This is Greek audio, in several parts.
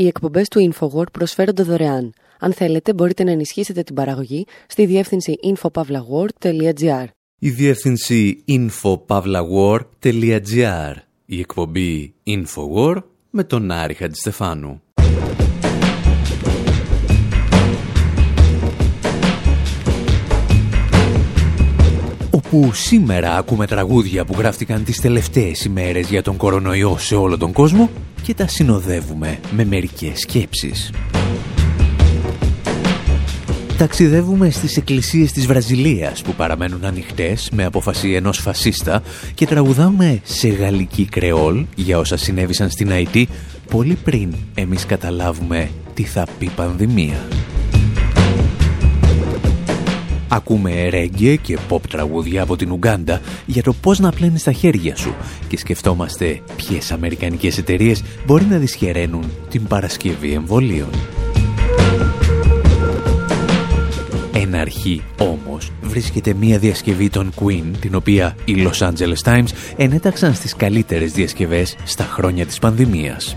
Οι εκπομπές του InfoWord προσφέρονται δωρεάν. Αν θέλετε, μπορείτε να ενισχύσετε την παραγωγή στη διεύθυνση infopavlagor.gr. Η διεύθυνση infopavlagor.gr. Η εκπομπή InfoWord με τον Άρη Χατζηστεφάνου. όπου σήμερα ακούμε τραγούδια που γράφτηκαν τις τελευταίες ημέρες για τον κορονοϊό σε όλο τον κόσμο και τα συνοδεύουμε με μερικές σκέψεις. Ταξιδεύουμε στις εκκλησίες της Βραζιλίας που παραμένουν ανοιχτές με αποφασή ενός φασίστα και τραγουδάμε σε γαλλική κρεόλ για όσα συνέβησαν στην Αϊτή πολύ πριν εμείς καταλάβουμε τι θα πει πανδημία. Ακούμε ρέγγε και pop τραγούδια από την Ουγκάντα για το πώς να πλένεις τα χέρια σου και σκεφτόμαστε ποιες αμερικανικές εταιρείες μπορεί να δυσχεραίνουν την Παρασκευή εμβολίων. Εν αρχή όμως βρίσκεται μία διασκευή των Queen την οποία οι Los Angeles Times ενέταξαν στις καλύτερες διασκευές στα χρόνια της πανδημίας.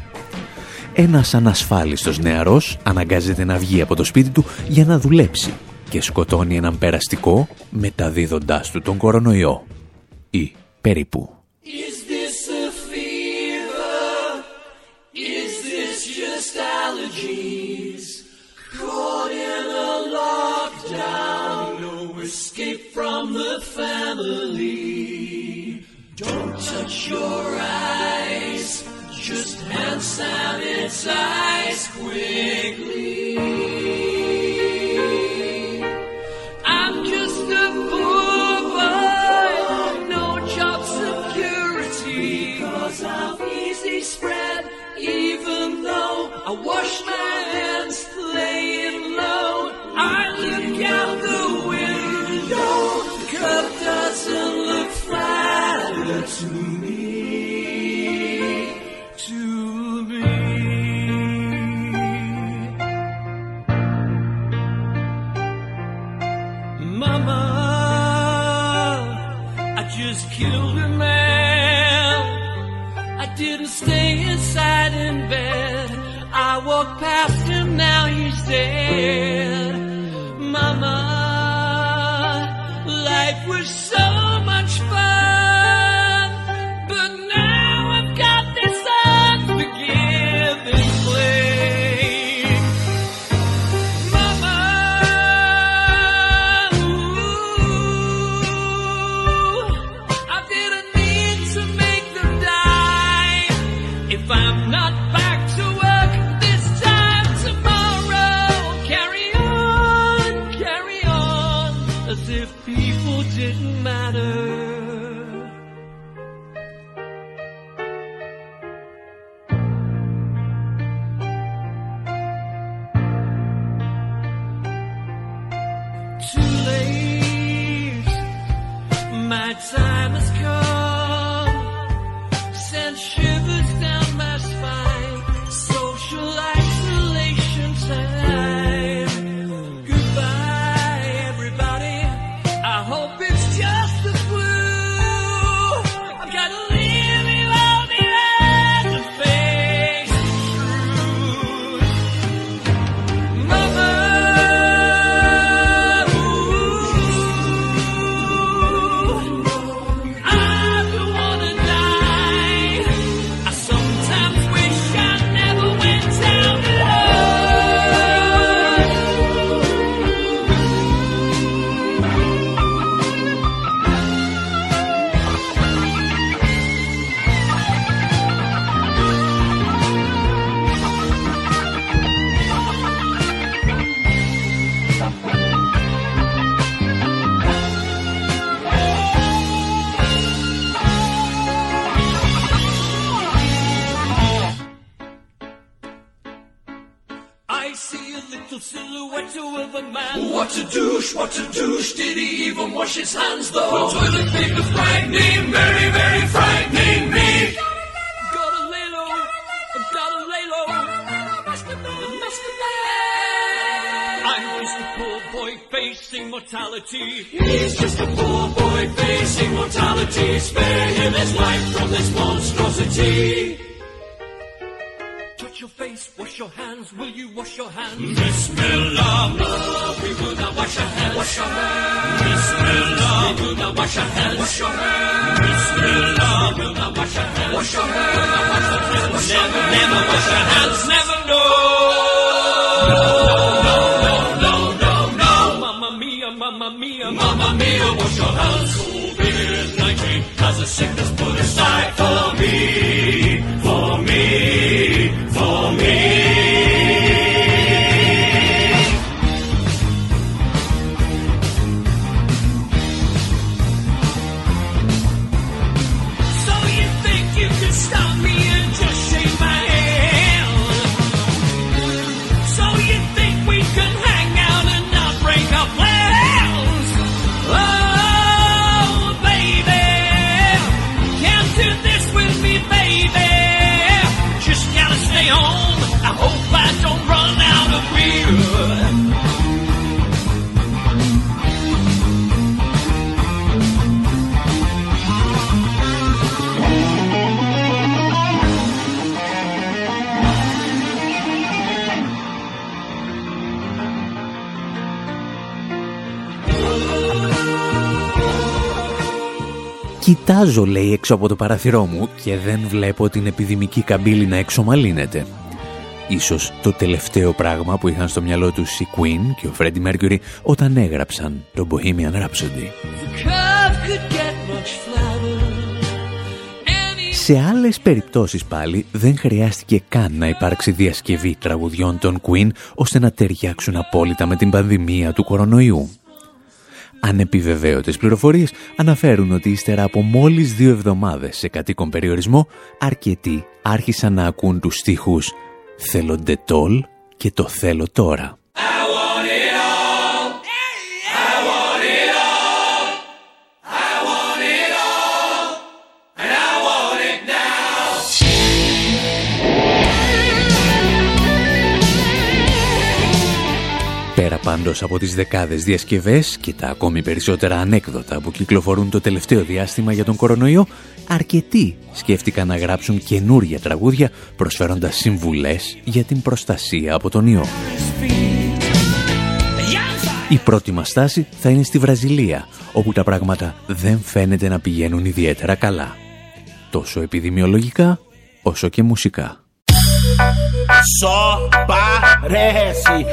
Ένας ανασφάλιστος νεαρός αναγκάζεται να βγει από το σπίτι του για να δουλέψει και σκοτώνει έναν περαστικό μεταδίδοντάς του τον κορονοϊό. Ή περίπου. Is this a fever? Is this just allergies? Caught in a lockdown, no escape from the family. Don't touch your eyes, just hand sanitize quickly. Little silhouette of a man. What a douche, what a douche. Did he even wash his hands though? The toilet paper frightening, very, very frightening me. Gotta lay low, gotta lay low. I'm just a poor boy facing mortality. He's just a poor boy facing mortality. Spare him his life from this monstrosity. Face wash your hands. Will you wash your hands? Bismillah. No, we will not wash our hands. Wash your hands. Bismillah. We will not wash our hands. Wash your hands. Bismillah. We will not wash our hands. Wash your hands. Never, never wash our hands. Never no. No, no, no, no, no, no. Mamma mia, mamma mia, mamma mia, wash your hands. COVID-19 has a sickness put aside for me, Κοιτάζω, λέει, έξω από το παραθυρό μου και δεν βλέπω την επιδημική καμπύλη να εξομαλύνεται. Ίσως το τελευταίο πράγμα που είχαν στο μυαλό τους η Queen και ο Freddie Mercury όταν έγραψαν το Bohemian Rhapsody. Curve could get much flatter. Any Σε άλλες περιπτώσεις πάλι δεν χρειάστηκε καν να υπάρξει διασκευή τραγουδιών των Queen ώστε να ταιριάξουν απόλυτα με την πανδημία του κορονοϊού. Ανεπιβεβαίωτες πληροφορίες αναφέρουν ότι ύστερα από μόλις δύο εβδομάδες σε κατοίκον περιορισμό, αρκετοί άρχισαν να ακούν τους στίχους «Θέλω ντετόλ» και «Το θέλω τώρα». Πάντως από τις δεκάδες διασκευές και τα ακόμη περισσότερα ανέκδοτα που κυκλοφορούν το τελευταίο διάστημα για τον κορονοϊό, αρκετοί σκέφτηκαν να γράψουν καινούρια τραγούδια προσφέροντας συμβουλές για την προστασία από τον ιό. Η πρώτη μας στάση θα είναι στη Βραζιλία, όπου τα πράγματα δεν φαίνεται να πηγαίνουν ιδιαίτερα καλά. Τόσο επιδημιολογικά, όσο και μουσικά. Só parece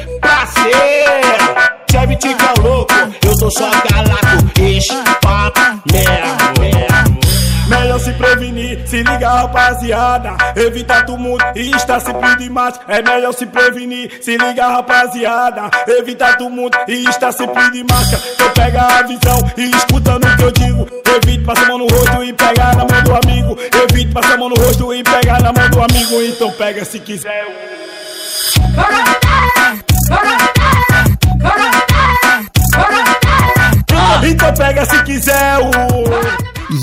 ser. Chevy Chica é louco, eu tô só galaco, mesmo. Melhor se prevenir, se liga rapaziada. Evitar tumulto e estar sempre de máscara É melhor se prevenir, se liga rapaziada. Evitar tumulto e estar sempre de máscara Então pega a visão e escutando o que eu digo Evite passar a mão no rosto e pegar na mão do amigo. Evite passar a mão no rosto e pegar na mão do amigo. Então pega se quiser Então pega se quiser o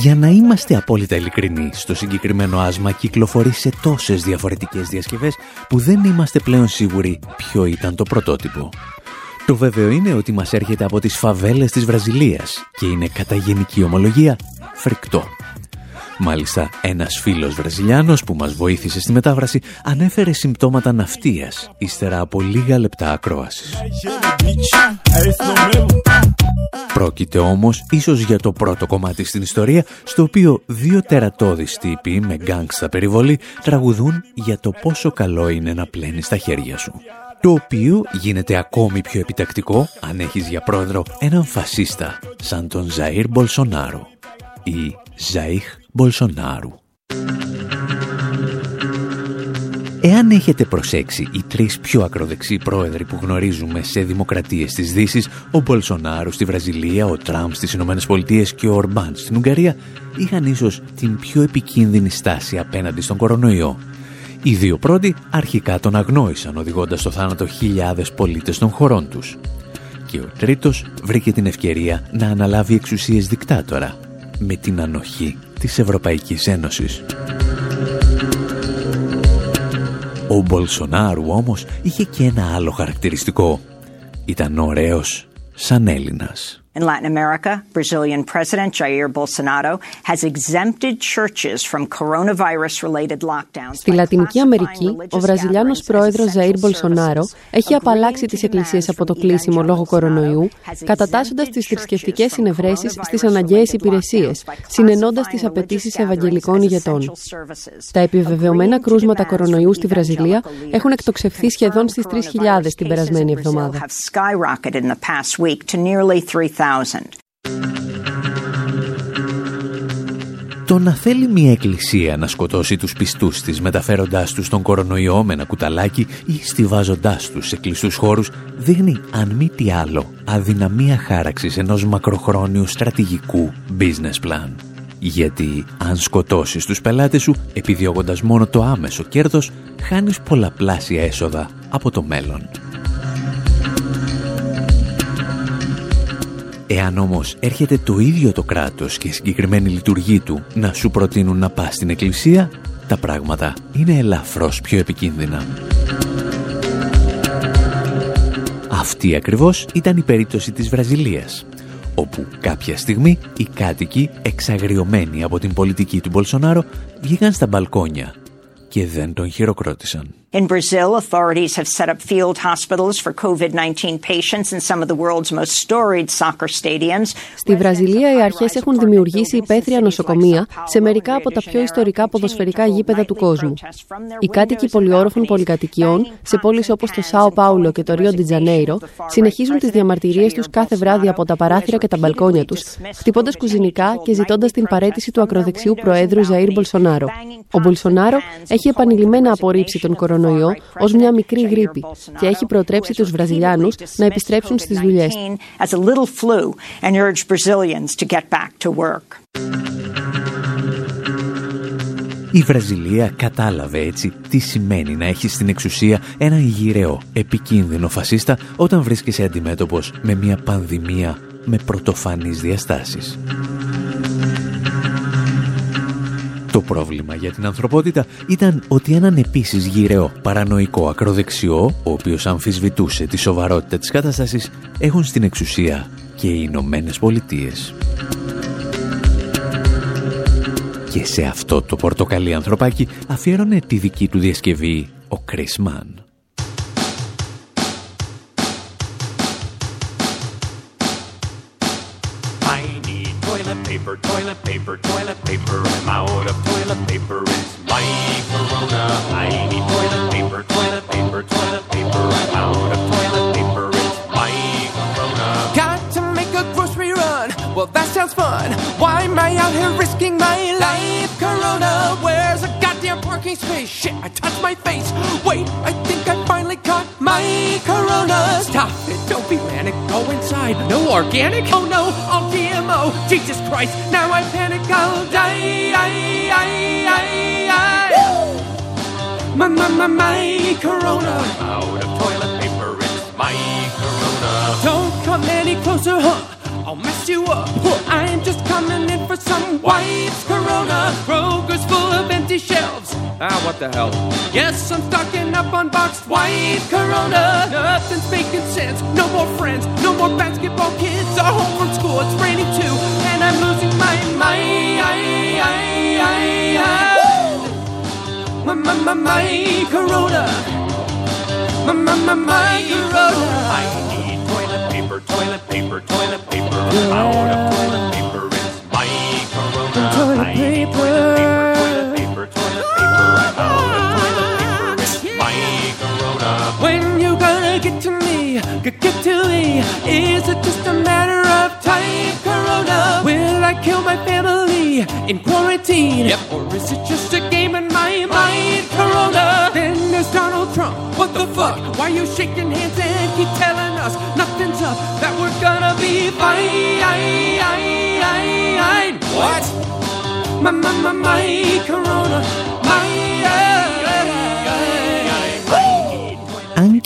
Για να είμαστε απόλυτα ειλικρινεί, στο συγκεκριμένο άσμα κυκλοφορεί σε τόσες διαφορετικές διασκευές που δεν είμαστε πλέον σίγουροι ποιο ήταν το πρωτότυπο. Το βέβαιο είναι ότι μας έρχεται από τις φαβέλες της Βραζιλίας και είναι κατά γενική ομολογία φρικτό. Μάλιστα, ένας φίλος Βραζιλιάνος που μας βοήθησε στη μετάφραση ανέφερε συμπτώματα ναυτίας ύστερα από λίγα λεπτά ακρόασης. É esse não mesmo? Πρόκειται όμως ίσως για το πρώτο κομμάτι στην ιστορία στο οποίο δύο τερατώδεις τύποι με gangsta περιβολή τραγουδούν για το πόσο καλό είναι να πλένεις τα χέρια σου. Το οποίο γίνεται ακόμη πιο επιτακτικό αν έχεις για πρόεδρο έναν φασίστα σαν τον Ζαΐρ Μπολσονάρο ή Ζαΐχ Μπολσονάρου. Εάν έχετε προσέξει οι τρεις πιο ακροδεξιοί πρόεδροι που γνωρίζουμε σε δημοκρατίες της Δύσης, ο Μπολσονάρου στη Βραζιλία, ο Τραμπ στις Ηνωμένες Πολιτείες και ο Ορμπάν στην Ουγγαρία, είχαν ίσως την πιο επικίνδυνη στάση απέναντι στον κορονοϊό. Οι δύο πρώτοι αρχικά τον αγνόησαν οδηγώντας στο θάνατο χιλιάδες πολίτες των χωρών τους. Και ο τρίτος βρήκε την ευκαιρία να αναλάβει εξουσίες δικτάτορα με την ανοχή της Ευρωπαϊκής Ένωσης. Ο Μπολσονάρου όμως είχε και ένα άλλο χαρακτηριστικό. Ήταν ωραίος σαν Έλληνας. In Latin America, Brazilian President Jair Bolsonaro has exempted churches from coronavirus-related lockdowns. Στη Λατινική Αμερική, ο Βραζιλιάνος πρόεδρος Ζαΐρ Μπολσονάρο έχει απαλλάξει τις εκκλησίες από το κλείσιμο λόγω κορονοϊού, κατατάσσοντας τις θρησκευτικές συνευρέσεις στις αναγκαίες υπηρεσίες, συνενώντας τις απαιτήσεις ευαγγελικών ηγετών. Τα επιβεβαιωμένα κρούσματα κορονοϊού στη Βραζιλία έχουν εκτοξευθεί σχεδόν στις 3.000 την περασμένη εβδομάδα. Το να θέλει μια εκκλησία να σκοτώσει τους πιστούς της μεταφέροντάς τους τον κορονοϊό με ένα κουταλάκι ή στιβάζοντάς τους σε κλειστούς χώρους δείχνει αν μη τι άλλο αδυναμία χάραξης ενός μακροχρόνιου στρατηγικού business plan. Γιατί αν σκοτώσεις τους πελάτες σου επιδιώκοντας μόνο το άμεσο κέρδος χάνεις πολλαπλάσια έσοδα από το μέλλον. Εάν όμως έρχεται το ίδιο το κράτος και η συγκεκριμένη λειτουργή του να σου προτείνουν να πας στην εκκλησία, τα πράγματα είναι ελαφρώς πιο επικίνδυνα. Αυτή ακριβώς ήταν η περίπτωση της Βραζιλίας, όπου κάποια στιγμή οι κάτοικοι εξαγριωμένοι από την πολιτική του Μπολσονάρο βγήκαν στα μπαλκόνια και δεν τον χειροκρότησαν. In Brazil, authorities have set up field hospitals for COVID-19 patients in some of the world's most storied soccer stadiums. Στη Βραζιλία, οι αρχές έχουν δημιουργήσει υπαίθρια νοσοκομεία σε μερικά από τα πιο ιστορικά ποδοσφαιρικά γήπεδα του κόσμου. Οι κάτοικοι πολυόροφων πολυκατοικιών σε πόλεις όπως το Σάο Πάουλο και το Ρίο Ντιτζανέιρο συνεχίζουν τις διαμαρτυρίες τους κάθε βράδυ από τα παράθυρα και τα μπαλκόνια τους, χτυπώντας κουζινικά και ζητώντας την παραίτηση του ακροδεξιού προέδρου Ζαΐρ Μπολσονάρο. Ο Μπολσονάρο έχει επανειλημμένα απορρίψει τον κορονοϊό κορονοϊό ως μια μικρή γρίπη και έχει προτρέψει τους Βραζιλιάνους να επιστρέψουν στις δουλειές. Η Βραζιλία κατάλαβε έτσι τι σημαίνει να έχει στην εξουσία ένα γηραιό, επικίνδυνο φασίστα όταν βρίσκεσαι αντιμέτωπος με μια πανδημία με πρωτοφανείς διαστάσεις. Το πρόβλημα για την ανθρωπότητα ήταν ότι έναν επίσης γυρεό παρανοϊκό ακροδεξιό, ο οποίος αμφισβητούσε τη σοβαρότητα της κατάστασης, έχουν στην εξουσία και οι Ηνωμένες Πολιτείες. Και σε αυτό το πορτοκαλί ανθρωπάκι αφιέρωνε τη δική του διασκευή ο Chris Mann. Toilet paper, toilet paper. I'm out of toilet paper. It's my corona. I need toilet paper, toilet paper, toilet paper. I'm out of toilet paper. It's my corona. Got to make a grocery run. Well, that sounds fun. Why am I out here risking my life? Corona, where's a goddamn parking space? Shit, I touched my face. Wait, I think I finally caught my corona. Stop it, don't be manic. Go inside. No organic? Oh no, all GMO. Jesus Christ, now I panic. I'll die. I, I, I, I. My, my, my, my corona. Out of toilet paper, it's my corona. Don't come any closer, huh? I'll mess you up. I'm just coming in for some wipes. Corona, Kroger's full of empty shelves. Ah, what the hell? Yes, I'm stocking up on boxed white Corona. Nothing's making sense. No more friends, no more basketball kids are home from school. It's raining too, and I'm losing my mind. My, my, my, my Corona. My, my, my, my Corona. Toilet paper, toilet paper, toilet paper. Out of toilet paper, it's my Corona. Toilet paper. Toilet paper, toilet paper, I'm out of toilet paper. It's my Corona. When you gonna get to me? Get to me? Is it just a matter of time, Corona? Will I kill my family in quarantine? Yep. Or is it just a game in my mind, Corona? Then there's Donald Trump. What the fuck? Why you shaking hands and keep telling us nothing's up? That we're gonna be fine. What? My, my, my, my Corona. My, Αν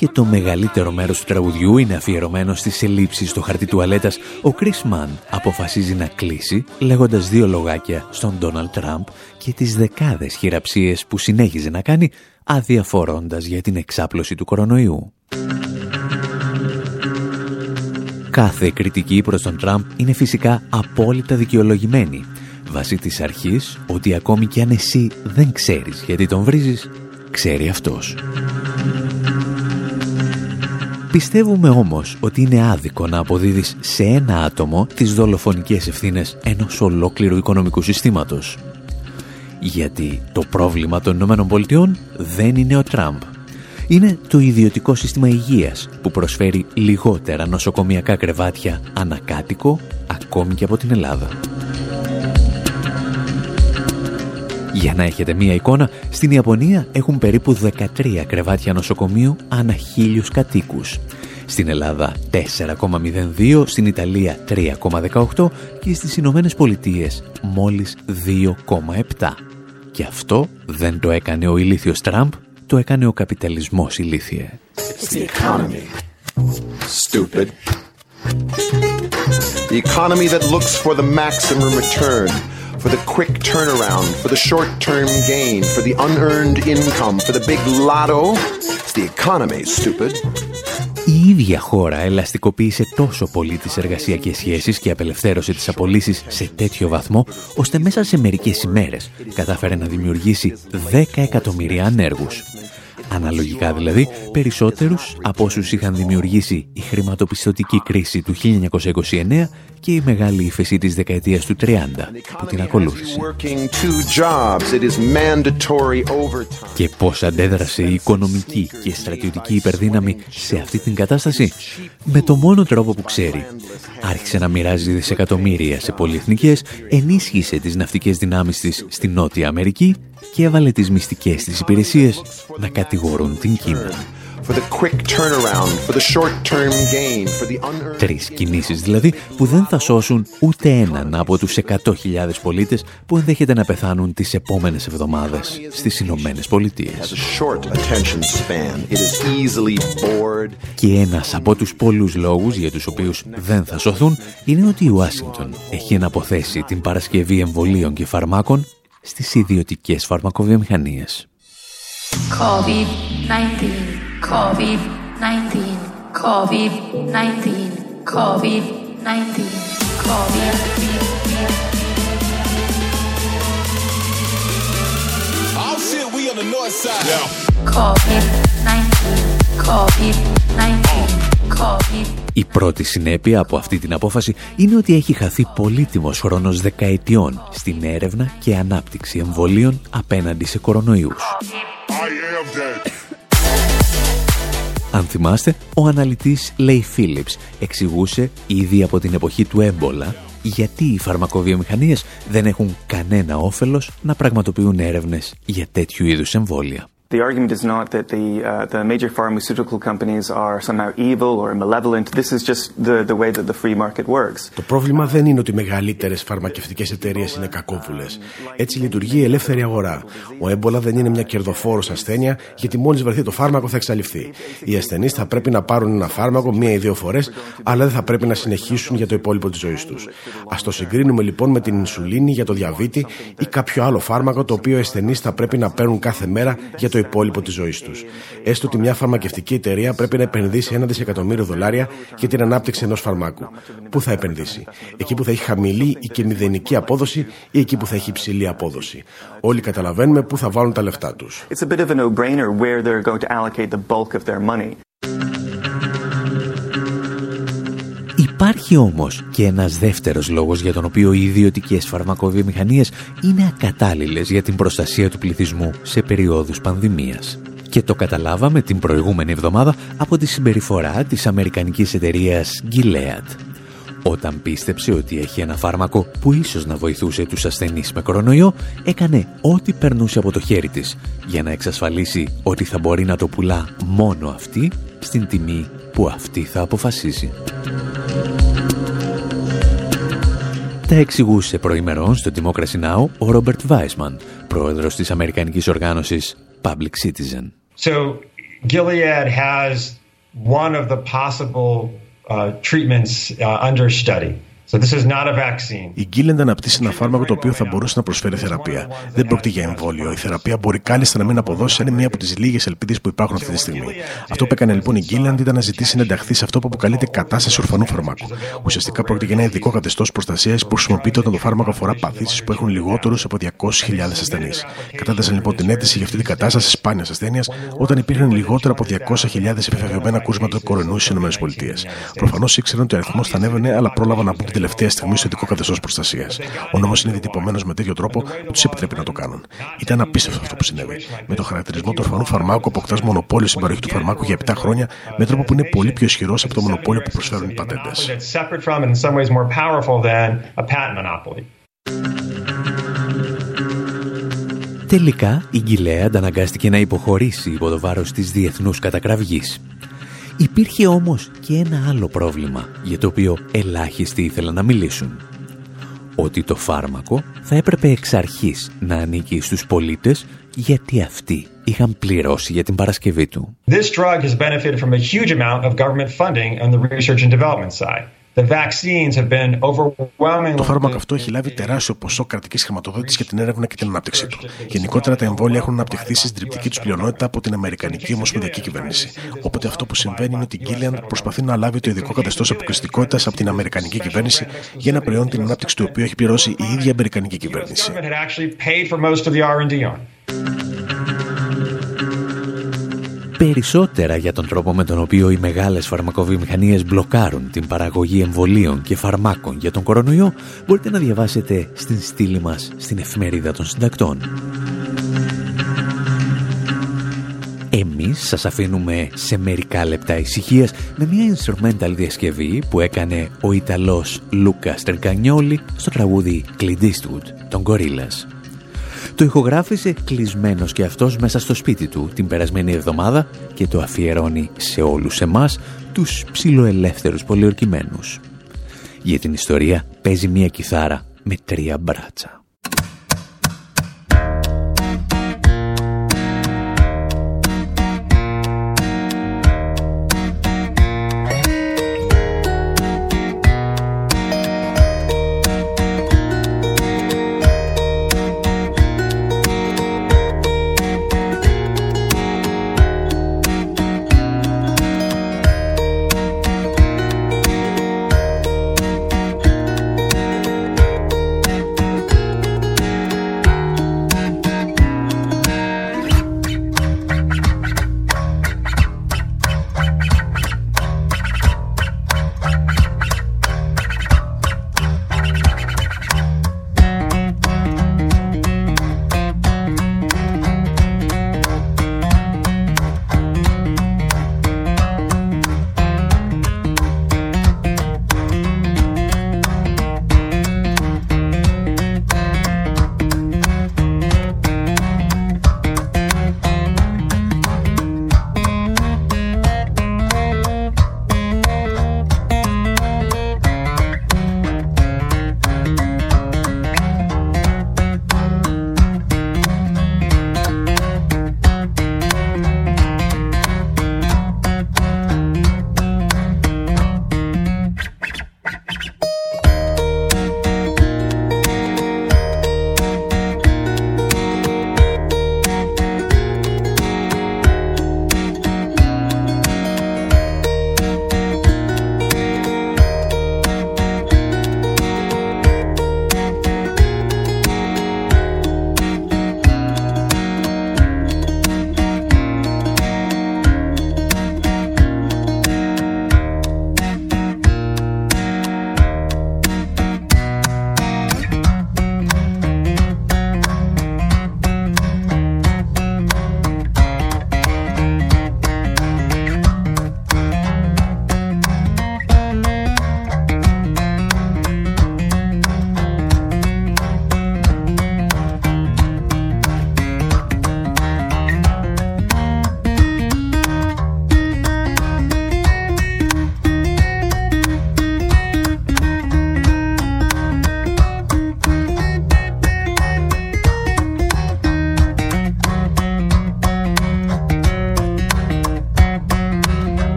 και το μεγαλύτερο μέρος του τραγουδιού είναι αφιερωμένο στις ελλείψεις στο χαρτί τουαλέτας, ο Chris Mann αποφασίζει να κλείσει λέγοντας δύο λογάκια στον Ντόναλτ Τραμπ και τις δεκάδες χειραψίες που συνέχιζε να κάνει αδιαφορώντας για την εξάπλωση του κορονοϊού. Κάθε κριτική προς τον Τραμπ είναι φυσικά απόλυτα δικαιολογημένη, βάσει της αρχής ότι ακόμη κι αν εσύ δεν ξέρεις γιατί τον βρίζεις, ξέρει αυτός. Πιστεύουμε όμως ότι είναι άδικο να αποδίδεις σε ένα άτομο τις δολοφονικές ευθύνες ενός ολόκληρου οικονομικού συστήματος. Γιατί το πρόβλημα των Ηνωμένων Πολιτειών δεν είναι ο Τραμπ. Είναι το ιδιωτικό σύστημα υγείας που προσφέρει λιγότερα νοσοκομιακά κρεβάτια ανακάτοικο ακόμη και από την Ελλάδα. Για να έχετε μία εικόνα, στην Ιαπωνία έχουν περίπου 13 κρεβάτια νοσοκομείου ανά χίλιους κατοίκους. Στην Ελλάδα 4,02, στην Ιταλία 3,18 και στις Ηνωμένες Πολιτείες μόλις 2,7. Και αυτό δεν το έκανε ο ηλίθιος Τραμπ, το έκανε ο καπιταλισμός ηλίθιε. Stupid. The economy that looks for the maximum return for the quick turnaround, for the short-term gain, for the unearned income, for the big lotto. It's the economy, stupid. Η ίδια χώρα ελαστικοποίησε τόσο πολύ τις εργασιακές σχέσεις και απελευθέρωσε τις απολύσεις σε τέτοιο βαθμό, ώστε μέσα σε μερικές ημέρες κατάφερε να δημιουργήσει 10 εκατομμύρια ανέργους. Αναλογικά δηλαδή, περισσότερους από όσους είχαν δημιουργήσει η χρηματοπιστωτική κρίση του 1929 και η μεγάλη ύφεση της δεκαετίας του 30 που την ακολούθησε. Και πώς αντέδρασε η οικονομική και στρατιωτική υπερδύναμη σε αυτή την κατάσταση; Με το μόνο τρόπο που ξέρει. Άρχισε να μοιράζει δισεκατομμύρια σε πολυεθνικές, ενίσχυσε τις ναυτικές δυνάμεις της στη Νότια Αμερική και έβαλε τις μυστικές της υπηρεσίες να κατηγορούν την Κίνα. Τρεις κινήσεις δηλαδή που δεν θα σώσουν ούτε έναν από τους 100.000 πολίτες που ενδέχεται να πεθάνουν τις επόμενες εβδομάδες στις Ηνωμένες Πολιτείες. Και ένας από τους πολλούς λόγους για τους οποίους δεν θα σωθούν είναι ότι η Ουάσιγκτον έχει εναποθέσει την παρασκευή εμβολίων και φαρμάκων στις ιδιωτικές φαρμακοβιομηχανίες. COVID-19, COVID-19, COVID-19, COVID-19, COVID-19. Oh shit, we on the north side. Yeah. COVID-19, COVID-19. Η πρώτη συνέπεια από αυτή την απόφαση είναι ότι έχει χαθεί πολύτιμος χρόνος δεκαετιών στην έρευνα και ανάπτυξη εμβολίων απέναντι σε κορονοϊούς. Αν θυμάστε, ο αναλυτής Λέι Φίλιπς εξηγούσε ήδη από την εποχή του έμπολα γιατί οι φαρμακοβιομηχανίες δεν έχουν κανένα όφελος να πραγματοποιούν έρευνες για τέτοιου είδους εμβόλια. The argument is not that the, uh, the major pharmaceutical companies are somehow evil or malevolent. This is just the, the way that the free market works. Το πρόβλημα δεν είναι ότι οι μεγαλύτερες φαρμακευτικές εταιρείες είναι κακόβουλες. Έτσι λειτουργεί η ελεύθερη αγορά. Ο έμπολα δεν είναι μια κερδοφόρος ασθένεια, γιατί μόλις βρεθεί το φάρμακο θα εξαλειφθεί. Οι ασθενείς θα πρέπει να πάρουν ένα φάρμακο μία ή δύο φορές, αλλά δεν θα πρέπει να συνεχίσουν για το υπόλοιπο της ζωής τους. Α το συγκρίνουμε λοιπόν με την ινσουλίνη για το διαβήτη ή κάποιο άλλο φάρμακο το οποίο οι ασθενείς θα πρέπει να παίρνουν κάθε μέρα για το υπόλοιπο της ζωής τους. Έστω ότι μια φαρμακευτική εταιρεία πρέπει να επενδύσει ένα δισεκατομμύριο δολάρια για την ανάπτυξη ενός φαρμάκου. Πού θα επενδύσει, εκεί που θα έχει χαμηλή ή και μηδενική απόδοση ή εκεί που θα έχει υψηλή απόδοση. Όλοι καταλαβαίνουμε πού θα βάλουν τα λεφτά τους. Υπάρχει όμως και ένας δεύτερος λόγος για τον οποίο οι ιδιωτικές φαρμακοβιομηχανίες είναι ακατάλληλες για την προστασία του πληθυσμού σε περιόδους πανδημίας. Και το καταλάβαμε την προηγούμενη εβδομάδα από τη συμπεριφορά της αμερικανικής εταιρείας Gilead. Όταν πίστεψε ότι έχει ένα φάρμακο που ίσως να βοηθούσε τους ασθενείς με κορονοϊό, έκανε ό,τι περνούσε από το χέρι της για να εξασφαλίσει ότι θα μπορεί να το πουλά μόνο αυτή στην τιμή που αυτή θα αποφασίσει. Τα εξηγούσε προημερών στο Democracy Now! ο Ρόμπερτ Βάισμαν, πρόεδρος της Αμερικανικής οργάνωσης Public Citizen. So, Gilead has one of the possible uh, treatments uh, under study. So this is not a vaccine. Η Gilead αναπτύσσει ένα φάρμακο το οποίο θα μπορούσε να προσφέρει θεραπεία. Δεν πρόκειται για εμβόλιο. Η θεραπεία μπορεί κάλλιστα να μην αποδώσει, είναι μία από τις λίγες ελπίδες που υπάρχουν αυτή τη στιγμή. Αυτό που έκανε λοιπόν η Gilead ήταν να ζητήσει να ενταχθεί σε αυτό που αποκαλείται κατάσταση ορφανού φαρμάκου. Ουσιαστικά πρόκειται για ένα ειδικό καθεστώς προστασίας που χρησιμοποιείται όταν το φάρμακο αφορά παθήσεις που έχουν λιγότερους από 200.000 ασθενείς. Κατάθεσαν λοιπόν την αίτηση για αυτή την κατάσταση σπάνιας ασθένειας όταν υπήρχαν λιγότερα από 200.000 επιβεβαιωμένα κρούσματα του κορονοϊούς στις ΗΠΑ. Προφανώς ήξεραν ότι ο αριθμός θα ανέβαινε, αλλά πρόλαβαν να μπουν την τελευταία στιγμή στο ειδικό καθεστώς προστασίας. Ο νόμος είναι διτυπωμένο με τέτοιο τρόπο που τους επιτρέπει να το κάνουν. Ήταν απίστευτο αυτό που συνέβη. Με το χαρακτηρισμό του ορφανού φαρμάκου αποκτάς μονοπόλιο στην παροχή του φαρμάκου για 7 χρόνια με τρόπο που είναι πολύ πιο ισχυρός από το μονοπόλιο που προσφέρουν οι πατέντες. Τελικά, η Γκιλέα αναγκάστηκε να υποχωρήσει υπό το βάρος της διεθνούς κατακραυγής. Υπήρχε όμως και ένα άλλο πρόβλημα, για το οποίο ελάχιστοι ήθελαν να μιλήσουν. Ότι το φάρμακο θα έπρεπε εξ αρχής να ανήκει στους πολίτες, γιατί αυτοί είχαν πληρώσει για την παρασκευή του. This drug has benefited from a huge amount of government funding on the research and development side. Το φάρμακο αυτό έχει λάβει τεράστιο ποσό κρατικής χρηματοδότησης για την έρευνα και την ανάπτυξή του. Γενικότερα, τα εμβόλια έχουν αναπτυχθεί στη συντριπτική τους πλειονότητα από την Αμερικανική Ομοσπονδιακή Κυβέρνηση. Όποτε αυτό που συμβαίνει είναι ότι η Γκίλιαν προσπαθεί να λάβει το ειδικό καθεστώς αποκλειστικότητας από την Αμερικανική Κυβέρνηση για ένα προϊόν την ανάπτυξη του οποίου έχει πληρώσει η ίδια Αμερικανική Κυβέρνηση. Περισσότερα για τον τρόπο με τον οποίο οι μεγάλες φαρμακοβιομηχανίες μπλοκάρουν την παραγωγή εμβολίων και φαρμάκων για τον κορονοϊό μπορείτε να διαβάσετε στην στήλη μας στην εφημερίδα των συντακτών. Εμείς σας αφήνουμε σε μερικά λεπτά ησυχίας με μια instrumental διασκευή που έκανε ο Ιταλός Λούκα Τερκανιόλη στο τραγούδι Clint Eastwood, των Gorillaz. Το ηχογράφησε κλεισμένος και αυτός μέσα στο σπίτι του την περασμένη εβδομάδα και το αφιερώνει σε όλους εμάς τους ψιλοελεύθερους πολιορκημένους. Για την ιστορία παίζει μια κιθάρα με τρία μπράτσα.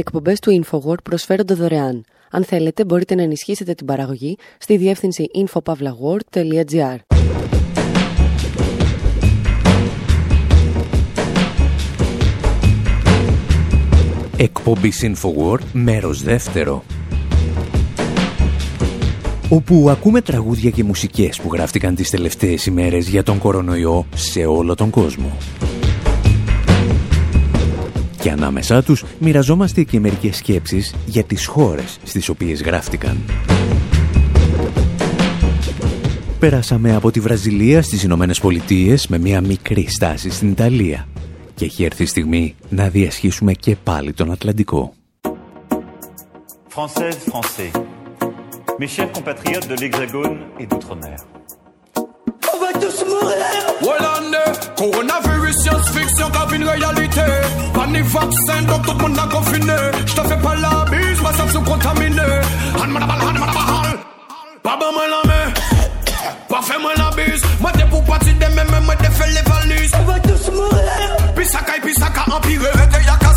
Εκπομπές του InfoWord προσφέρονται δωρεάν. Αν θέλετε, μπορείτε να ενισχύσετε την παραγωγή στη διεύθυνση infopavlagor.gr. Εκπομπή InfoWord, μέρος δεύτερο. Όπου ακούμε τραγούδια και μουσικές που γράφτηκαν τις τελευταίες ημέρες για τον κορονοϊό σε όλο τον κόσμο. Και ανάμεσά τους μοιραζόμαστε και μερικές σκέψεις για τις χώρες στις οποίες γράφτηκαν. Πέρασαμε από τη Βραζιλία στις Ηνωμένες Πολιτείες με μια μικρή στάση στην Ιταλία και έχει έρθει η στιγμή να διασχίσουμε και πάλι τον Ατλαντικό. Françaises, Français, mes chers compatriotes de l'Hexagone et d'Outre-mer. On va tous mourir Hollande, coronavirus, science-fiction, grave une réalité Pas ni vaccin, donc tout le monde a confiné Je te fais pas la bise, ma sous contaminé Han manabal, han manabal Pas bon moi la main Pas fait moi la bise Moi t'es pour partir de même, moi t'es fait les valises On va tous mourir Pisaka et pisaka empiré Rete y'a qu'à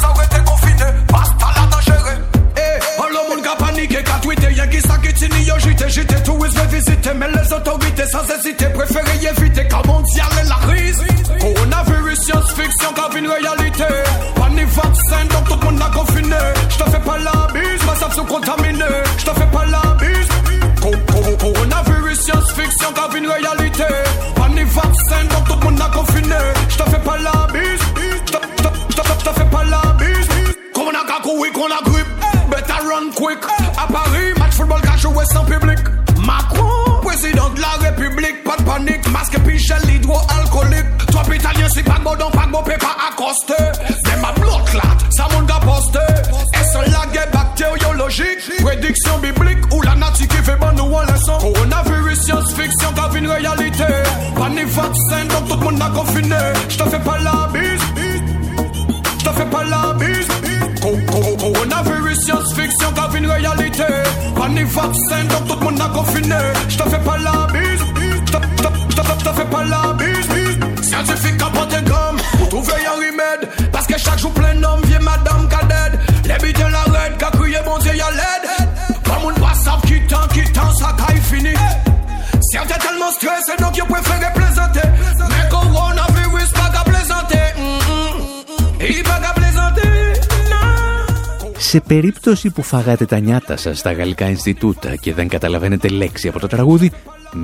Σε περίπτωση που φάγατε τα νιάτα σας στα γαλλικά Ινστιτούτα και δεν καταλαβαίνετε λέξη από το τραγούδι,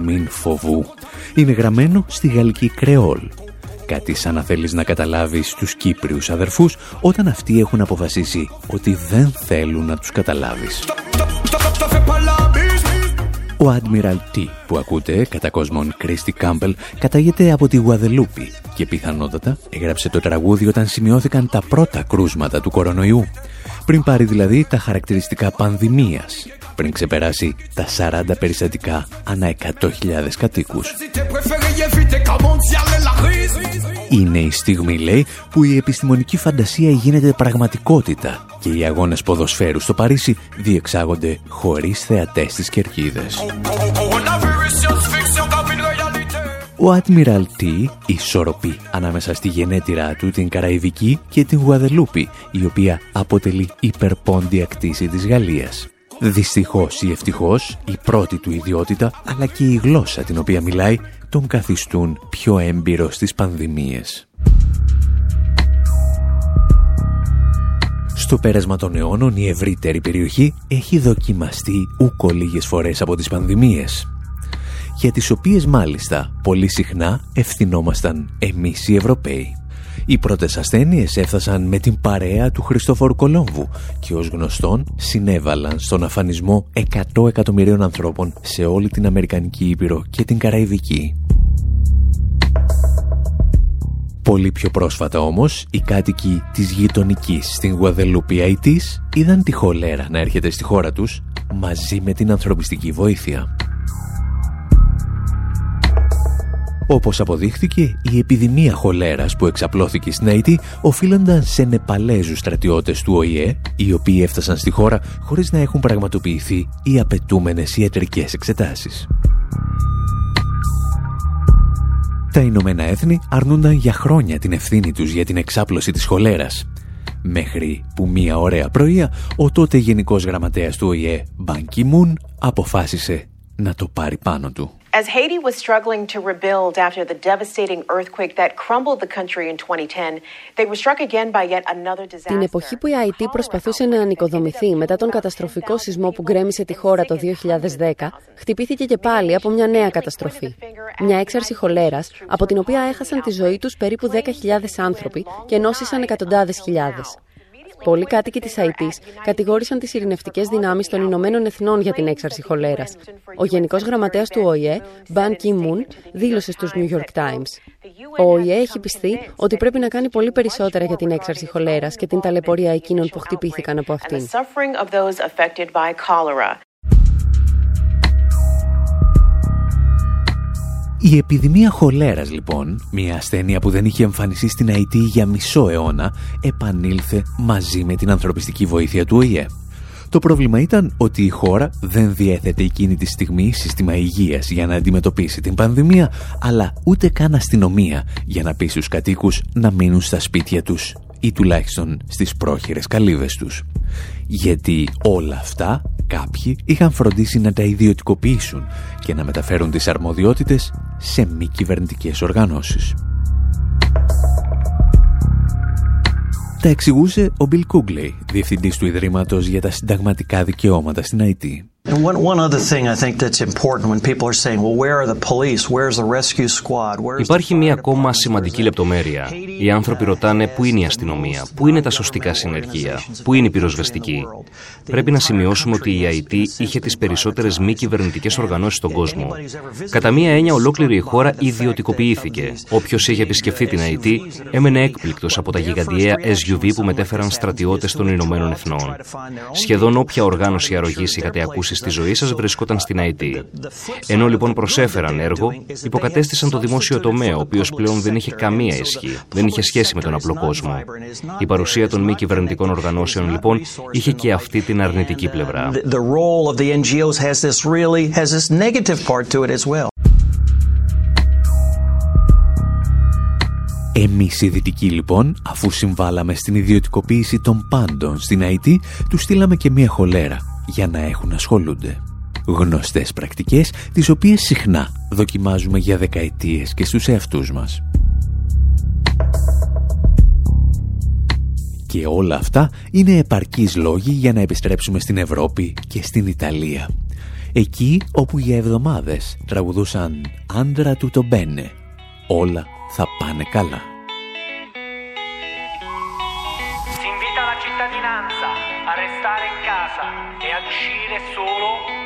μην φοβού. Είναι γραμμένο στη γαλλική κρεόλ. Κάτι σαν να θέλεις να καταλάβεις τους Κύπριους αδερφούς όταν αυτοί έχουν αποφασίσει ότι δεν θέλουν να τους καταλάβεις. Je te- je te fais pas la bise. Ο Admiral T που ακούτε, κατά κόσμον Κρίστη Κάμπελ, καταγεται από τη Γουαδελούπη και πιθανότατα έγραψε το τραγούδι όταν σημειώθηκαν τα πρώτα κρούσματα του κορονοϊού. Πριν πάρει δηλαδή τα χαρακτηριστικά πανδημίας, πριν ξεπεράσει τα 40 περιστατικά ανά 100.000 κατοίκους. Si t'es préféré éviter qu'un mondial et la crise. Είναι η στιγμή, λέει, που η επιστημονική φαντασία γίνεται πραγματικότητα και οι αγώνες ποδοσφαίρου στο Παρίσι διεξάγονται χωρίς θεατές στις κερκίδες. Ο Admiral T ισορροπεί ανάμεσα στη γενέτειρά του την Καραϊβική και την Γουαδελούπη, η οποία αποτελεί υπερπόντια κτήση της Γαλλίας. Δυστυχώς ή ευτυχώς, η πρώτη του ιδιότητα, αλλά και η γλώσσα την οποία μιλάει, τον καθιστούν πιο έμπειρο στις πανδημίες. Στο πέρασμα των αιώνων η ευρύτερη περιοχή έχει δοκιμαστεί ούκο λίγες φορές από τις πανδημίες για τις οποίες μάλιστα πολύ συχνά ευθυνόμασταν εμείς οι Ευρωπαίοι. Οι πρώτες ασθένειες έφτασαν με την παρέα του Χριστόφορου Κολόμβου και ως γνωστόν συνέβαλαν στον αφανισμό 100 εκατομμυρίων ανθρώπων σε όλη την Αμερικανική Ήπειρο και την Καραϊβική. Πολύ πιο πρόσφατα όμως, οι κάτοικοι της γειτονικής στην Γουαδελούπη Αϊτής είδαν τη χολέρα να έρχεται στη χώρα τους μαζί με την ανθρωπιστική βοήθεια. Όπως αποδείχθηκε, η επιδημία χολέρας που εξαπλώθηκε στην Αϊτή οφείλονταν σε Νεπαλέζους στρατιώτες του ΟΗΕ, οι οποίοι έφτασαν στη χώρα χωρίς να έχουν πραγματοποιηθεί οι απαιτούμενες ιατρικές εξετάσεις. Τα Ηνωμένα Έθνη αρνούνταν για χρόνια την ευθύνη τους για την εξάπλωση της χολέρας. Μέχρι που μία ωραία πρωία ο τότε Γενικός Γραμματέας του ΟΗΕ, Μπαν Κιμούν, αποφάσισε να το πάρει πάνω του. As Haiti was struggling to rebuild after the devastating earthquake that crumbled the country in 2010, they were struck again by yet another disaster. Την εποχή που η Αϊτή προσπαθούσε να ανοικοδομηθεί μετά τον καταστροφικό σεισμό που γκρέμισε τη χώρα το 2010, χτυπήθηκε και πάλι από μια νέα καταστροφή. Μια έξαρση χολέρας, από την οποία έχασαν τη ζωή τους περίπου 10.000 άνθρωποι και νόσησαν εκατοντάδες χιλιάδες. Πολλοί κάτοικοι της ΑΕΤ κατηγόρησαν τις ειρηνευτικές δυνάμεις των Ηνωμένων Εθνών για την έξαρση χολέρας. Ο Γενικός Γραμματέας του ΟΗΕ, Μπαν Κι-Μουν, δήλωσε στους New York Times. Ο ΟΗΕ έχει πιστεί ότι πρέπει να κάνει πολύ περισσότερα για την έξαρση χολέρας και την ταλαιπωρία εκείνων που χτυπήθηκαν από αυτήν. Η επιδημία χολέρας λοιπόν, μια ασθένεια που δεν είχε εμφανιστεί στην Αϊτή για μισό αιώνα, επανήλθε μαζί με την ανθρωπιστική βοήθεια του ΟΗΕ. Το πρόβλημα ήταν ότι η χώρα δεν διέθετε εκείνη τη στιγμή σύστημα υγείας για να αντιμετωπίσει την πανδημία, αλλά ούτε καν αστυνομία για να πει στους κατοίκους να μείνουν στα σπίτια τους ή τουλάχιστον στις πρόχειρες καλύβες τους. Γιατί όλα αυτά κάποιοι είχαν φροντίσει να τα ιδιωτικοποιήσουν και να μεταφέρουν τις αρμοδιότητες σε μη κυβερνητικές οργανώσεις. Τα εξηγούσε ο Μπιλ Κούγκλεϊ, διευθυντής του Ιδρύματος για τα συνταγματικά δικαιώματα στην Αϊτή. Υπάρχει μία ακόμα σημαντική λεπτομέρεια. Οι άνθρωποι ρωτάνε πού είναι η αστυνομία, πού είναι τα σωστικά συνεργεία, πού είναι η πυροσβεστική; Πρέπει να σημειώσουμε ότι η ΑΕΤ είχε τις περισσότερες μη κυβερνητικές οργανώσεις στον κόσμο. Κατά μία έννοια, ολόκληρη η χώρα ιδιωτικοποιήθηκε. Όποιος είχε επισκεφθεί την ΑΕΤ έμενε έκπληκτος από τα γιγαντιαία SUV που μετέφεραν στρατιώτες των Ηνωμένων Εθνών. Σχεδόν όποια οργάνωση αρρωγής είχατε ακούσει στη ζωή σας βρισκόταν στην ΑΕΤ. Ενώ λοιπόν προσέφεραν έργο, υποκατέστησαν το δημόσιο τομέα, ο οποίος πλέον δεν είχε καμία ισχύ, δεν είχε σχέση με τον απλό κόσμο. Η παρουσία των μη κυβερνητικών οργανώσεων λοιπόν είχε και αυτή την αρνητική πλευρά. Εμείς οι δυτικοί λοιπόν, αφού συμβάλαμε στην ιδιωτικοποίηση των πάντων στην ΑΕΤ, τους στείλαμε και μία χολέρα για να έχουν ασχολούνται. Γνωστές πρακτικές, τις οποίες συχνά δοκιμάζουμε για δεκαετίες και στους εαυτούς μας. Και όλα αυτά είναι επαρκείς λόγοι για να επιστρέψουμε στην Ευρώπη και στην Ιταλία. Εκεί όπου για εβδομάδες τραγουδούσαν «Άντρα του το μπένε». Όλα θα πάνε καλά.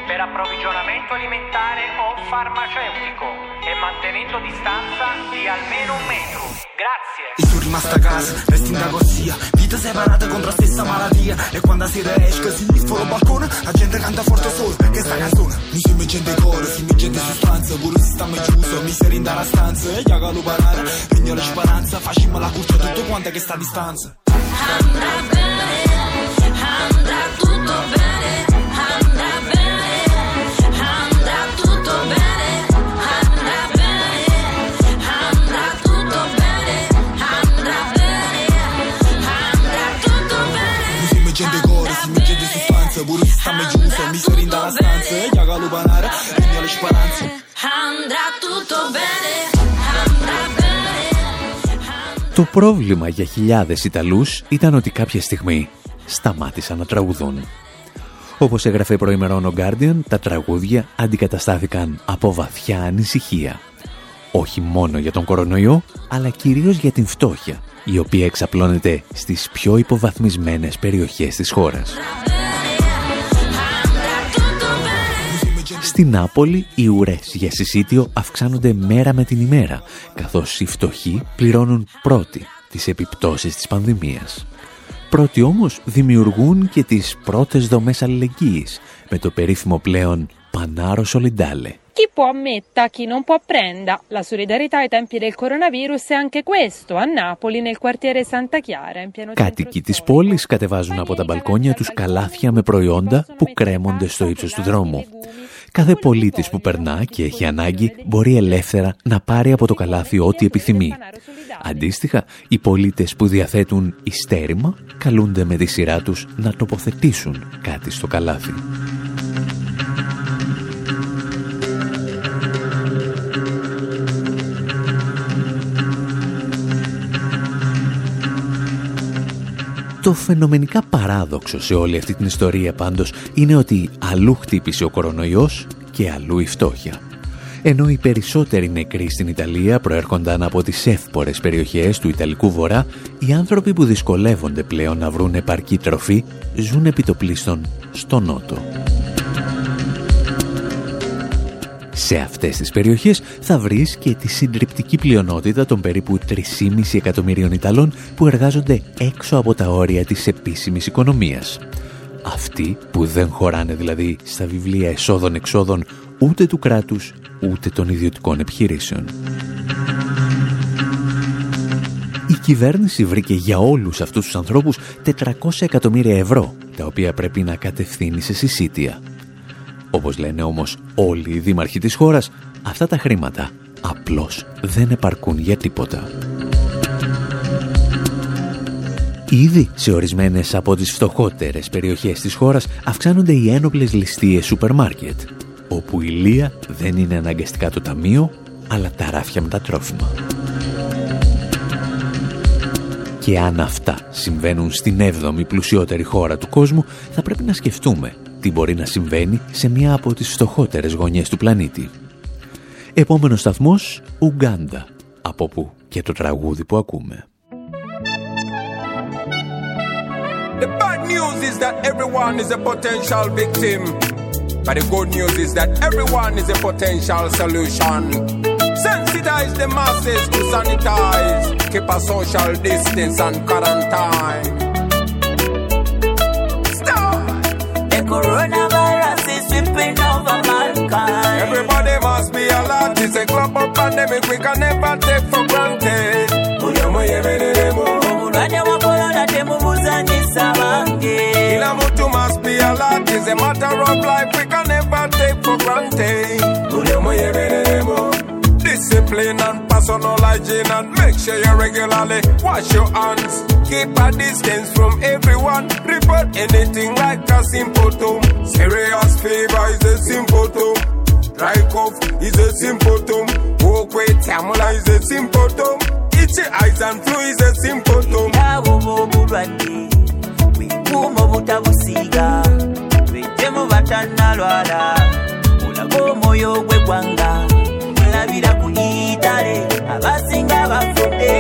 Per approvvigionamento alimentare o farmaceutico e mantenendo distanza di almeno un metro. Grazie. E sono rimasta a casa, resti in corsia, vita separata contro la stessa malattia. E quando si esce, si fuori balcone, la gente canta forte solo che sta canzone. Mi si mi gente coro, si mi gente sostanza, pure se stiamo chiuso, mi si rinda la stanza. E chiaga lo parare, regno la speranza, facciamo la curcia tutto quanto che sta a distanza. Andrà bene, andrà tutto stanza E chiaga lo panare E le speranze Andrà tutto bene Andrà bene Το πρόβλημα για χιλιάδες Ιταλούς ήταν ότι κάποια στιγμή σταμάτησαν να τραγουδούν. Όπως έγραφε προημερών ο Guardian, τα τραγούδια αντικαταστάθηκαν από βαθιά ανησυχία. Όχι μόνο για τον κορονοϊό, αλλά κυρίως για την φτώχεια, η οποία εξαπλώνεται στις πιο υποβαθμισμένες περιοχές της χώρας. Στην Νάπολη οι ουρές για συσίτιο αυξάνονται μέρα με την ημέρα, καθώς οι φτωχοί πληρώνουν πρώτοι τις επιπτώσεις της πανδημίας. Πρώτοι όμως δημιουργούν και τις πρώτες δομές αλληλεγγύης, με το περίφημο πλέον Πανάρο Solidale, Chi può ammetta, chi non può prenda. La solidarietà ai tempi del coronavirus è anche questo, a Napoli, nel quartiere Santa Chiara. In pieno Κάτοικοι της πόλης κατεβάζουν από τα μπαλκόνια τους καλάθια με προϊόντα που κρέμονται στο ύψος του δρόμου. Κάθε πολίτης που περνά και έχει ανάγκη μπορεί ελεύθερα να πάρει από το καλάθι ό,τι επιθυμεί. Αντίστοιχα, οι πολίτες που διαθέτουν ιστέρημα καλούνται με τη σειρά τους να τοποθετήσουν κάτι στο καλάθι. Το φαινομενικά παράδοξο σε όλη αυτή την ιστορία πάντως είναι ότι αλλού χτύπησε ο κορονοϊός και αλλού η φτώχεια. Ενώ οι περισσότεροι νεκροί στην Ιταλία προέρχονταν από τις εύπορες περιοχές του Ιταλικού Βορρά, οι άνθρωποι που δυσκολεύονται πλέον να βρουν επαρκή τροφή ζουν επιτοπλίστων στο Νότο. Σε αυτές τις περιοχές θα βρεις και τη συντριπτική πλειονότητα των περίπου 3,5 εκατομμυρίων Ιταλών που εργάζονται έξω από τα όρια της επίσημης οικονομίας. Αυτοί που δεν χωράνε δηλαδή στα βιβλία εσόδων-εξόδων ούτε του κράτους ούτε των ιδιωτικών επιχειρήσεων. Η κυβέρνηση βρήκε για όλους αυτούς τους ανθρώπους 400 εκατομμύρια ευρώ, τα οποία πρέπει να κατευθύνει σε συσίτια. Όπως λένε όμως όλοι οι δήμαρχοι της χώρας, αυτά τα χρήματα απλώς δεν επαρκούν για τίποτα. Ήδη σε ορισμένες από τις φτωχότερες περιοχές της χώρας αυξάνονται οι ένοπλες ληστείες σούπερ μάρκετ, όπου η λία δεν είναι αναγκαστικά το ταμείο, αλλά τα ράφια με τα τρόφιμα. Και αν αυτά συμβαίνουν στην 7η πλουσιότερη χώρα του κόσμου, θα πρέπει να σκεφτούμε τι μπορεί να συμβαίνει σε μια από τις φτωχότερες γωνιές του πλανήτη. Επόμενος σταθμός, Ουγκάντα, από που και το τραγούδι που ακούμε. The bad news is that everyone is a potential victim. But the good news is that everyone is a potential solution. Sensitize the masses to sanitize. Keep a social distance and quarantine. Coronavirus is sweeping over mankind. Everybody must be alert. It's a global pandemic we can never take for granted. Omulwadde wa corona temubuzanyisa bange. Kila mtu must be alert. It's a matter of life we can never take for granted. Discipline and personal hygiene and make sure you regularly wash your hands. Keep a distance from everyone. Report anything like a symptom. Serious fever is a symptom. Dry cough is a symptom. Walk with tamula is a symptom. Itchy eyes and flu is a symptom. Bwekuuma obutabusiiga lwejjemu batannalwala olaga omwoyo ku itale abasinga bafudde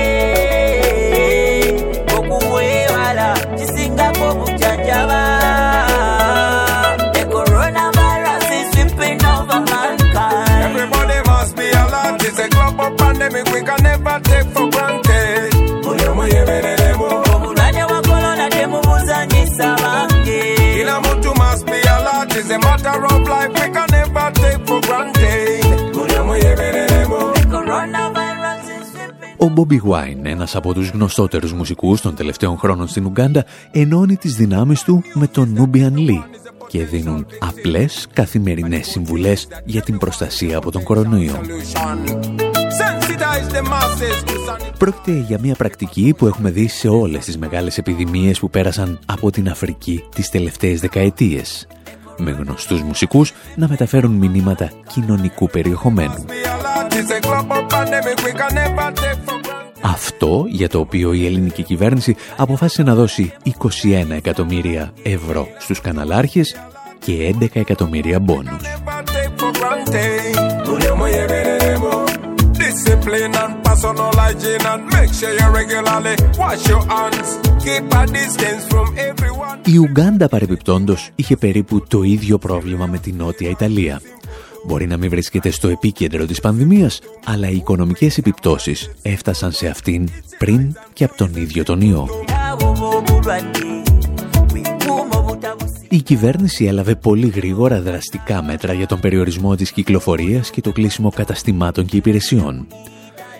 okubwewala kisingako obujjanjaba The coronavirus is sweeping over mankind. Everybody must be alert. It's a global pandemic we can never take for granted. Omulwadde wa corona temubuzanyisa bange. Kila mtu must be alert. It's a matter of life Ο Μπόμπι Γουάιν, ένας από τους γνωστότερους μουσικούς των τελευταίων χρόνων στην Ουγκάντα, ενώνει τις δυνάμεις του με τον Νούμπιαν Λί και δίνουν απλές καθημερινές συμβουλές για την προστασία από τον κορονοϊό. Sensitize the masses to sanitize. Πρόκειται για μια πρακτική που έχουμε δει σε όλες τις μεγάλες επιδημίες που πέρασαν από την Αφρική τις τελευταίες δεκαετίες με γνωστούς μουσικούς να μεταφέρουν μηνύματα κοινωνικού περιεχομένου. It's a global pandemic we can never take for granted. Αυτό για το οποίο η ελληνική κυβέρνηση αποφάσισε να δώσει 21 εκατομμύρια ευρώ στους καναλάρχες και 11 εκατομμύρια μπόνους. Discipline and personal hygiene and make sure you regularly wash your hands. Keep a distance from everyone. Η Ουγκάντα παρεπιπτόντος είχε περίπου το ίδιο πρόβλημα με την Νότια Ιταλία. Μπορεί να μην βρίσκεται στο επίκεντρο της πανδημίας, αλλά οι οικονομικές επιπτώσεις έφτασαν σε αυτήν πριν και από τον ίδιο τον ιό. Η κυβέρνηση έλαβε πολύ γρήγορα δραστικά μέτρα για τον περιορισμό της κυκλοφορίας και το κλείσιμο καταστημάτων και υπηρεσιών.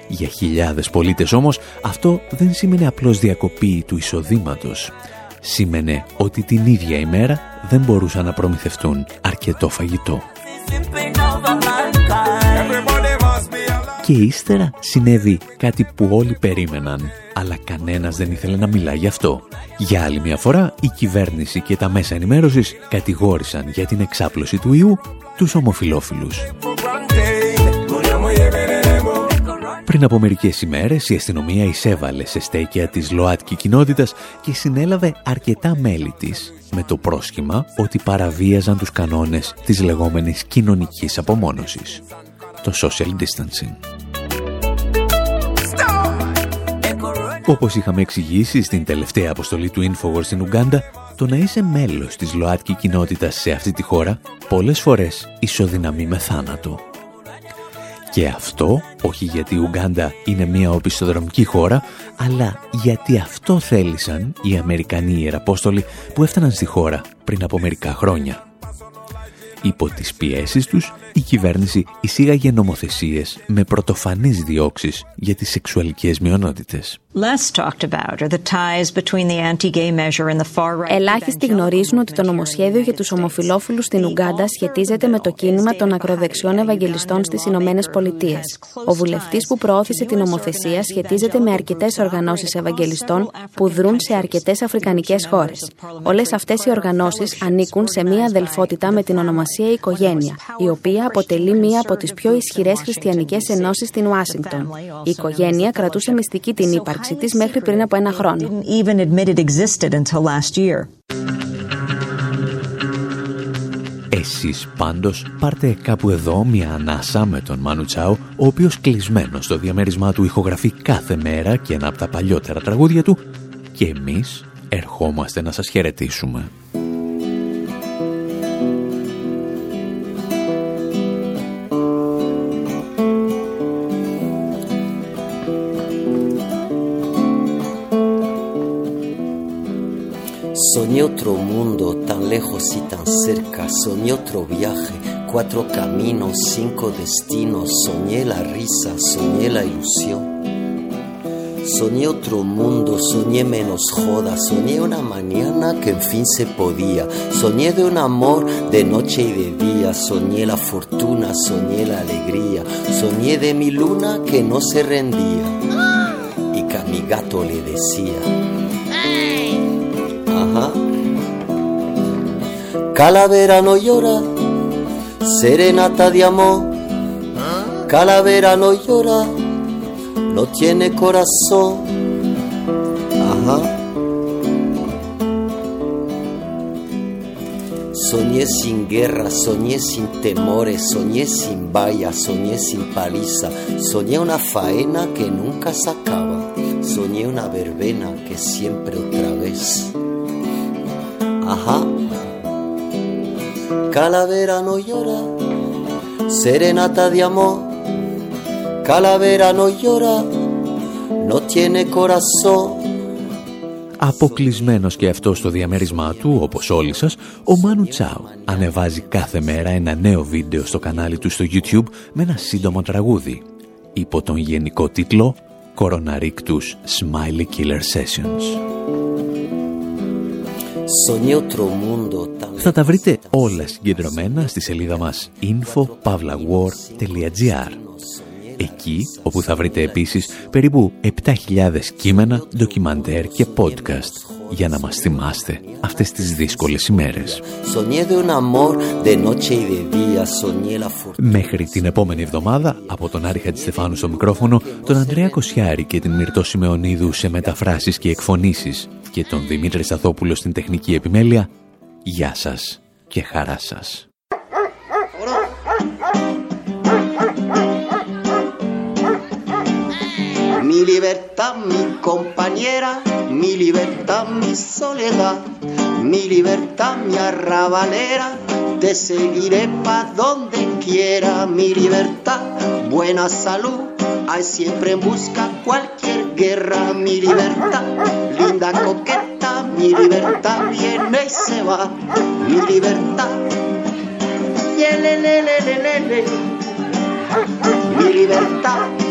Για χιλιάδες πολίτες όμως αυτό δεν σήμαινε απλώς διακοπή του εισοδήματος. Σήμαινε ότι την ίδια ημέρα δεν μπορούσαν να προμηθευτούν αρκετό φαγητό. Και ύστερα συνέβη κάτι που όλοι περίμεναν, αλλά κανένας δεν ήθελε να μιλά γι' αυτό. Για άλλη μια φορά, η κυβέρνηση και τα μέσα ενημέρωσης κατηγόρησαν για την εξάπλωση του ιού τους ομοφιλόφιλους. Πριν από μερικές ημέρες η αστυνομία εισέβαλε σε στέκια της ΛΟΑΤΚΙ κοινότητας και συνέλαβε αρκετά μέλη της με το πρόσχημα ότι παραβίαζαν τους κανόνες της λεγόμενης κοινωνικής απομόνωσης, το social distancing. Όπως είχαμε εξηγήσει στην τελευταία αποστολή του Infowars στην Ουγκάντα, το να είσαι μέλος της ΛΟΑΤΚΙ κοινότητας σε αυτή τη χώρα πολλές φορές ισοδυναμεί με θάνατο. Και αυτό όχι γιατί η Ουγκάντα είναι μια οπισθοδρομική χώρα, αλλά γιατί αυτό θέλησαν οι Αμερικανοί ιεραπόστολοι που έφταναν στη χώρα πριν από μερικά χρόνια. Υπό τις πιέσεις τους, η κυβέρνηση εισήγαγε νομοθεσίες με πρωτοφανείς διώξεις για τις σεξουαλικές μειονότητες. Ελάχιστοι γνωρίζουν ότι το νομοσχέδιο για τους ομοφιλόφιλους στην Ουγκάντα σχετίζεται με το κίνημα των ακροδεξιών Ευαγγελιστών στις Ηνωμένες Πολιτείες. Ο βουλευτής που προώθησε την νομοθεσία σχετίζεται με αρκετές οργανώσεις Ευαγγελιστών που δρούν σε αρκετές αφρικανικές χώρες. Όλες αυτές οι οργανώσεις ανήκουν σε μία αδελφότητα με την ονομασία Οικογένεια, η οποία αποτελεί μία από τις πιο ισχυρές χριστιανικές ενώσεις στην Ουάσιγκτον. Η Οικογένεια κρατούσε μυστική την ύπαρξη ύπαρξη μέχρι πριν από ένα χρόνο. Εσείς πάντως πάρτε κάπου εδώ μια ανάσα με τον Μάνου Τσάου, ο οποίος κλεισμένος στο διαμέρισμά του ηχογραφεί κάθε μέρα και ένα από τα παλιότερα τραγούδια του και εμείς ερχόμαστε να σας χαιρετήσουμε. Soñé otro mundo tan lejos y tan cerca, soñé otro viaje, cuatro caminos, cinco destinos, soñé la risa, soñé la ilusión. Soñé otro mundo, soñé menos joda, soñé una mañana que en fin se podía, soñé de un amor de noche y de día, soñé la fortuna, soñé la alegría, soñé de mi luna que no se rendía y que a mi gato le decía, Ajá. Calavera no llora, serenata de amor. Calavera no llora, no tiene corazón. Ajá. Soñé sin guerra, soñé sin temores, soñé sin vallas, soñé sin paliza, soñé una faena que nunca se acaba, soñé una verbena que siempre otra vez. Ajá. Calavera no llora, serenata de amor. Calavera no llora, no tiene corazón. Αποκλεισμένος και αυτός στο διαμέρισμά του, όπως όλοι σας, ο Μάνου Τσάου ανεβάζει κάθε μέρα ένα νέο βίντεο στο κανάλι του στο YouTube με ένα σύντομο τραγούδι, υπό τον γενικό τίτλο «Coronarictus Smiley Killer Sessions». Θα τα βρείτε όλα συγκεντρωμένα στη σελίδα μας info.pavlawar.gr Εκεί όπου θα βρείτε επίσης περίπου 7.000 κείμενα, ντοκιμαντέρ και podcast για να μας θυμάστε αυτές τις δύσκολες ημέρες. Μέχρι την επόμενη εβδομάδα, από τον Άρη Χατζηστεφάνου στο μικρόφωνο, τον Ανδρέα Κοσιάρη και την Μυρτώ Σιμεωνίδου σε μεταφράσεις και εκφωνήσεις και τον Δημήτρη Σταθόπουλο στην τεχνική επιμέλεια, γεια σας και χαρά σας. Mi libertad, mi compañera, mi libertad, mi soledad, mi libertad, mi arrabalera, te seguiré pa' donde quiera, mi libertad, buena salud, hay siempre en busca cualquier guerra, mi libertad, linda coqueta, mi libertad viene y se va, mi libertad, yelelelelele, mi libertad.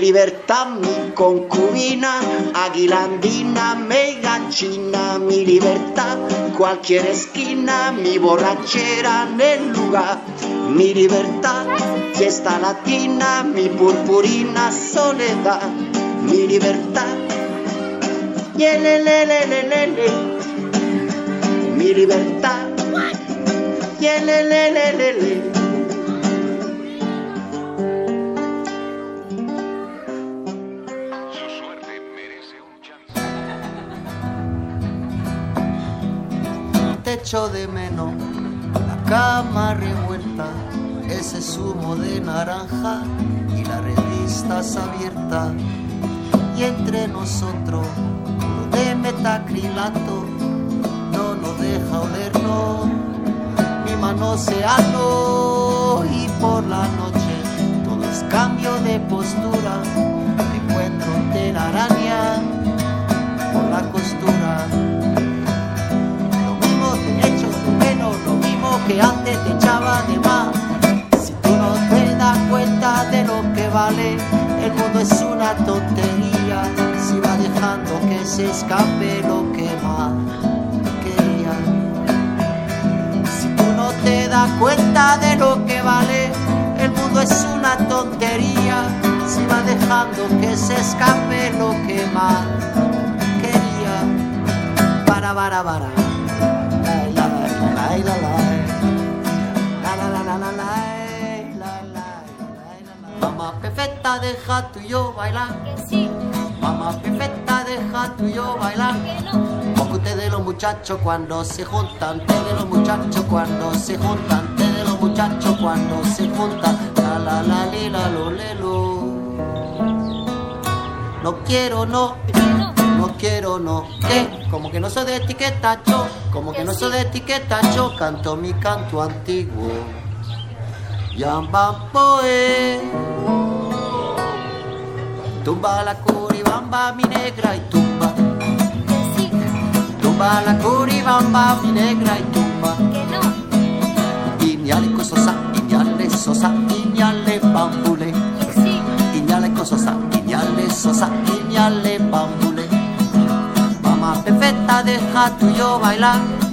Mi libertad, mi concubina, aguilandina, mega china, mi libertad, cualquier esquina, mi borrachera en el lugar, mi libertad, fiesta latina, mi purpurina soledad, mi libertad, yelelelelelele, mi libertad, yelelelelele. Te de menos la cama revuelta, ese zumo de naranja y las revistas abiertas. Y entre nosotros, uno de metacrilato no nos deja olernos mi manosearlo. Y por la noche todo es cambio de postura, encuentro telaraña por la costura. Lo mismo que antes te echaba de más. Si tú no te das cuenta de lo que vale, el mundo es una tontería. Si va dejando que se escape lo que más quería. Si tú no te das cuenta de lo que vale, el mundo es una tontería. Si va dejando que se escape lo que más quería. Para, para, para. Mamá perfecta, deja tú y yo bailar. Mamá perfecta, deja tú y yo bailar. Porque ustedes los muchachos cuando se juntan, ustedes los muchachos cuando se juntan, ustedes los muchachos cuando se juntan. La la la li, la lo le, lo. No quiero, no. No quiero, no. ¿Qué? Como que no soy de etiqueta, yo. Como que no soy de etiqueta, yo. Canto mi canto antiguo. Yamba poe. Tumba la curibamba, mi negra y tumba. Tumba la curibamba, mi negra y tumba. Iñale cososa, iñale sosa, iñale bambule. Iñale cososa, iñale sosa, iñale bambule. Perfecta, deja tú yo bailar.